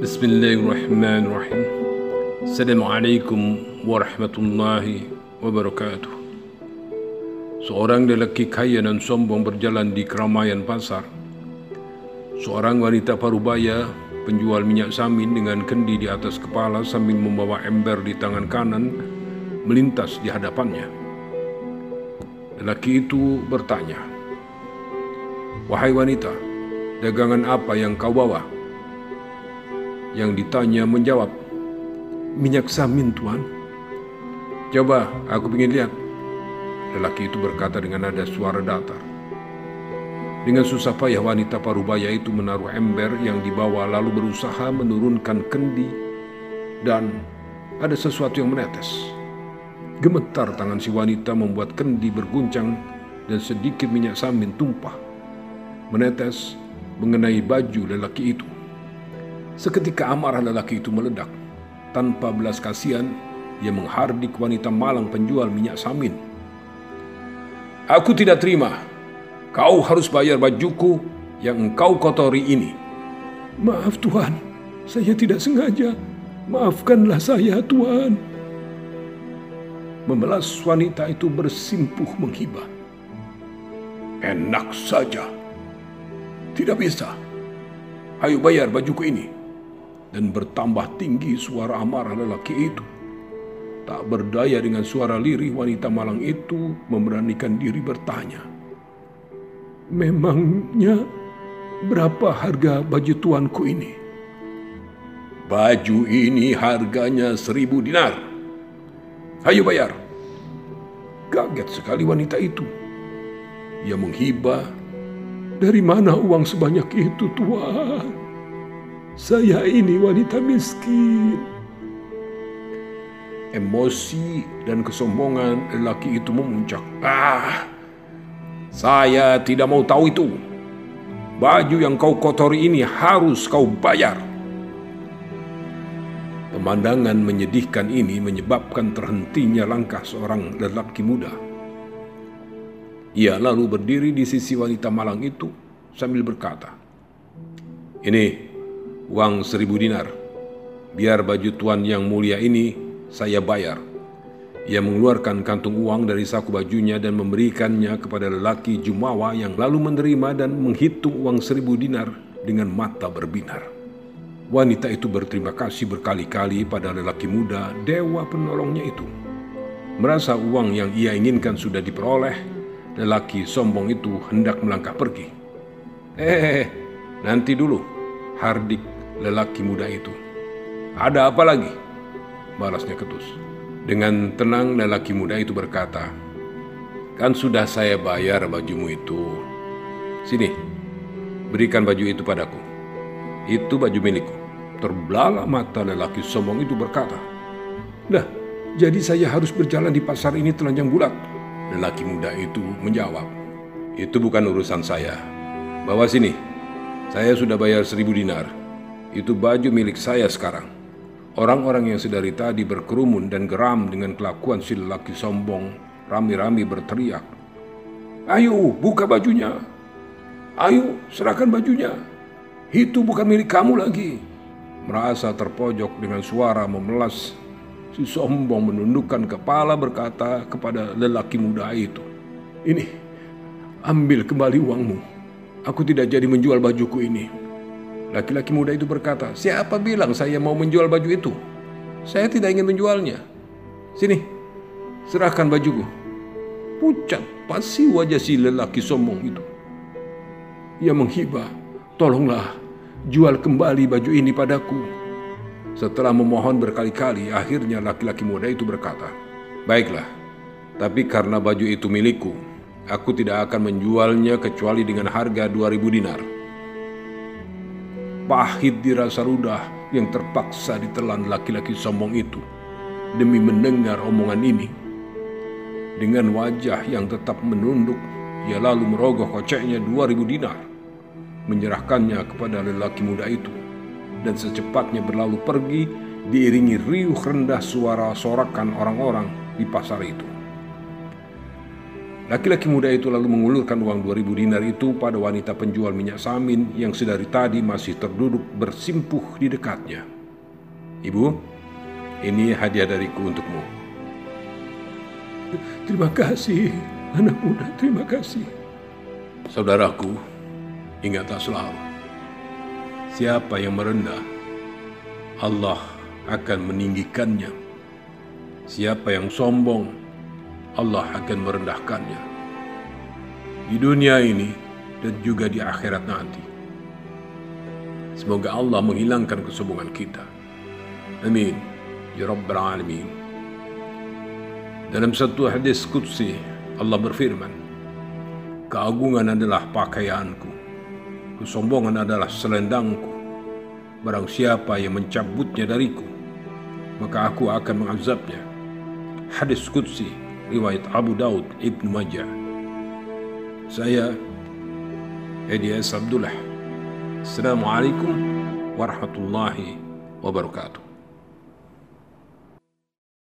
Bismillahirrahmanirrahim. Assalamualaikum warahmatullahi wabarakatuh. Seorang lelaki kaya dan sombong berjalan di keramaian pasar. Seorang wanita parubaya penjual minyak samin dengan kendi di atas kepala sambil membawa ember di tangan kanan melintas di hadapannya. Lelaki itu bertanya, "Wahai wanita, dagangan apa yang kau bawa?" Yang ditanya menjawab, minyak samin tuan. Coba aku ingin lihat. Lelaki itu berkata dengan nada suara datar. Dengan susah payah wanita parubaya itu menaruh ember yang dibawa lalu berusaha menurunkan kendi dan ada sesuatu yang menetes. Gemetar tangan si wanita membuat kendi berguncang dan sedikit minyak samin tumpah. Menetes mengenai baju lelaki itu. Seketika amarah lelaki itu meledak. Tanpa belas kasihan, ia menghardik wanita malang penjual minyak samin. Aku tidak terima. Kau harus bayar bajuku yang engkau kotori ini. Maaf Tuhan, saya tidak sengaja. Maafkanlah saya Tuhan. Memelas wanita itu bersimpuh menghibah. Enak saja. Tidak bisa. Ayo bayar bajuku ini dan bertambah tinggi suara amarah lelaki itu. Tak berdaya dengan suara lirih wanita malang itu memberanikan diri bertanya. Memangnya berapa harga baju tuanku ini? Baju ini harganya seribu dinar. Ayo bayar. Kaget sekali wanita itu. Ia menghibah. Dari mana uang sebanyak itu tuan? Saya ini wanita miskin. Emosi dan kesombongan lelaki itu memuncak. Ah, saya tidak mau tahu itu. Baju yang kau kotori ini harus kau bayar. Pemandangan menyedihkan ini menyebabkan terhentinya langkah seorang lelaki muda. Ia lalu berdiri di sisi wanita malang itu sambil berkata, "Ini uang seribu dinar. Biar baju tuan yang mulia ini saya bayar. Ia mengeluarkan kantung uang dari saku bajunya dan memberikannya kepada lelaki Jumawa yang lalu menerima dan menghitung uang seribu dinar dengan mata berbinar. Wanita itu berterima kasih berkali-kali pada lelaki muda, dewa penolongnya itu. Merasa uang yang ia inginkan sudah diperoleh, lelaki sombong itu hendak melangkah pergi. Eh, nanti dulu, hardik lelaki muda itu. Ada apa lagi? Balasnya ketus. Dengan tenang lelaki muda itu berkata, Kan sudah saya bayar bajumu itu. Sini, berikan baju itu padaku. Itu baju milikku. Terbelalak mata lelaki sombong itu berkata, Dah, jadi saya harus berjalan di pasar ini telanjang bulat. Lelaki muda itu menjawab, Itu bukan urusan saya. Bawa sini, saya sudah bayar seribu dinar. Itu baju milik saya sekarang. Orang-orang yang sedari tadi berkerumun dan geram dengan kelakuan si lelaki sombong, rami-rami berteriak. Ayo, buka bajunya. Ayo, serahkan bajunya. Itu bukan milik kamu lagi. Merasa terpojok dengan suara memelas, si sombong menundukkan kepala berkata kepada lelaki muda itu. Ini, ambil kembali uangmu. Aku tidak jadi menjual bajuku ini. Laki-laki muda itu berkata, siapa bilang saya mau menjual baju itu? Saya tidak ingin menjualnya. Sini, serahkan bajuku. Pucat pasti wajah si lelaki sombong itu. Ia menghibah, tolonglah jual kembali baju ini padaku. Setelah memohon berkali-kali, akhirnya laki-laki muda itu berkata, Baiklah, tapi karena baju itu milikku, aku tidak akan menjualnya kecuali dengan harga 2000 dinar. Pahit dirasa rudah yang terpaksa ditelan laki-laki sombong itu demi mendengar omongan ini. Dengan wajah yang tetap menunduk, ia lalu merogoh koceknya 2000 dinar, menyerahkannya kepada lelaki muda itu, dan secepatnya berlalu pergi diiringi riuh rendah suara sorakan orang-orang di pasar itu. Laki-laki muda itu lalu mengulurkan uang 2000 dinar itu pada wanita penjual minyak samin yang sedari tadi masih terduduk bersimpuh di dekatnya. Ibu, ini hadiah dariku untukmu. Terima kasih, anak muda, terima kasih. Saudaraku, ingatlah selalu, siapa yang merendah, Allah akan meninggikannya. Siapa yang sombong, Allah akan merendahkannya. Di dunia ini dan juga di akhirat nanti. Semoga Allah menghilangkan kesombongan kita. Amin. Ya Rabbal Alamin. Dalam satu hadis Qudsi, Allah berfirman, Keagungan adalah pakaianku, kesombongan adalah selendangku. Barang siapa yang mencabutnya dariku, maka aku akan mengazabnya. Hadis Qudsi, riwayat Abu Daud Ibn Majah. Saya Edi S. Abdullah. Assalamualaikum warahmatullahi wabarakatuh.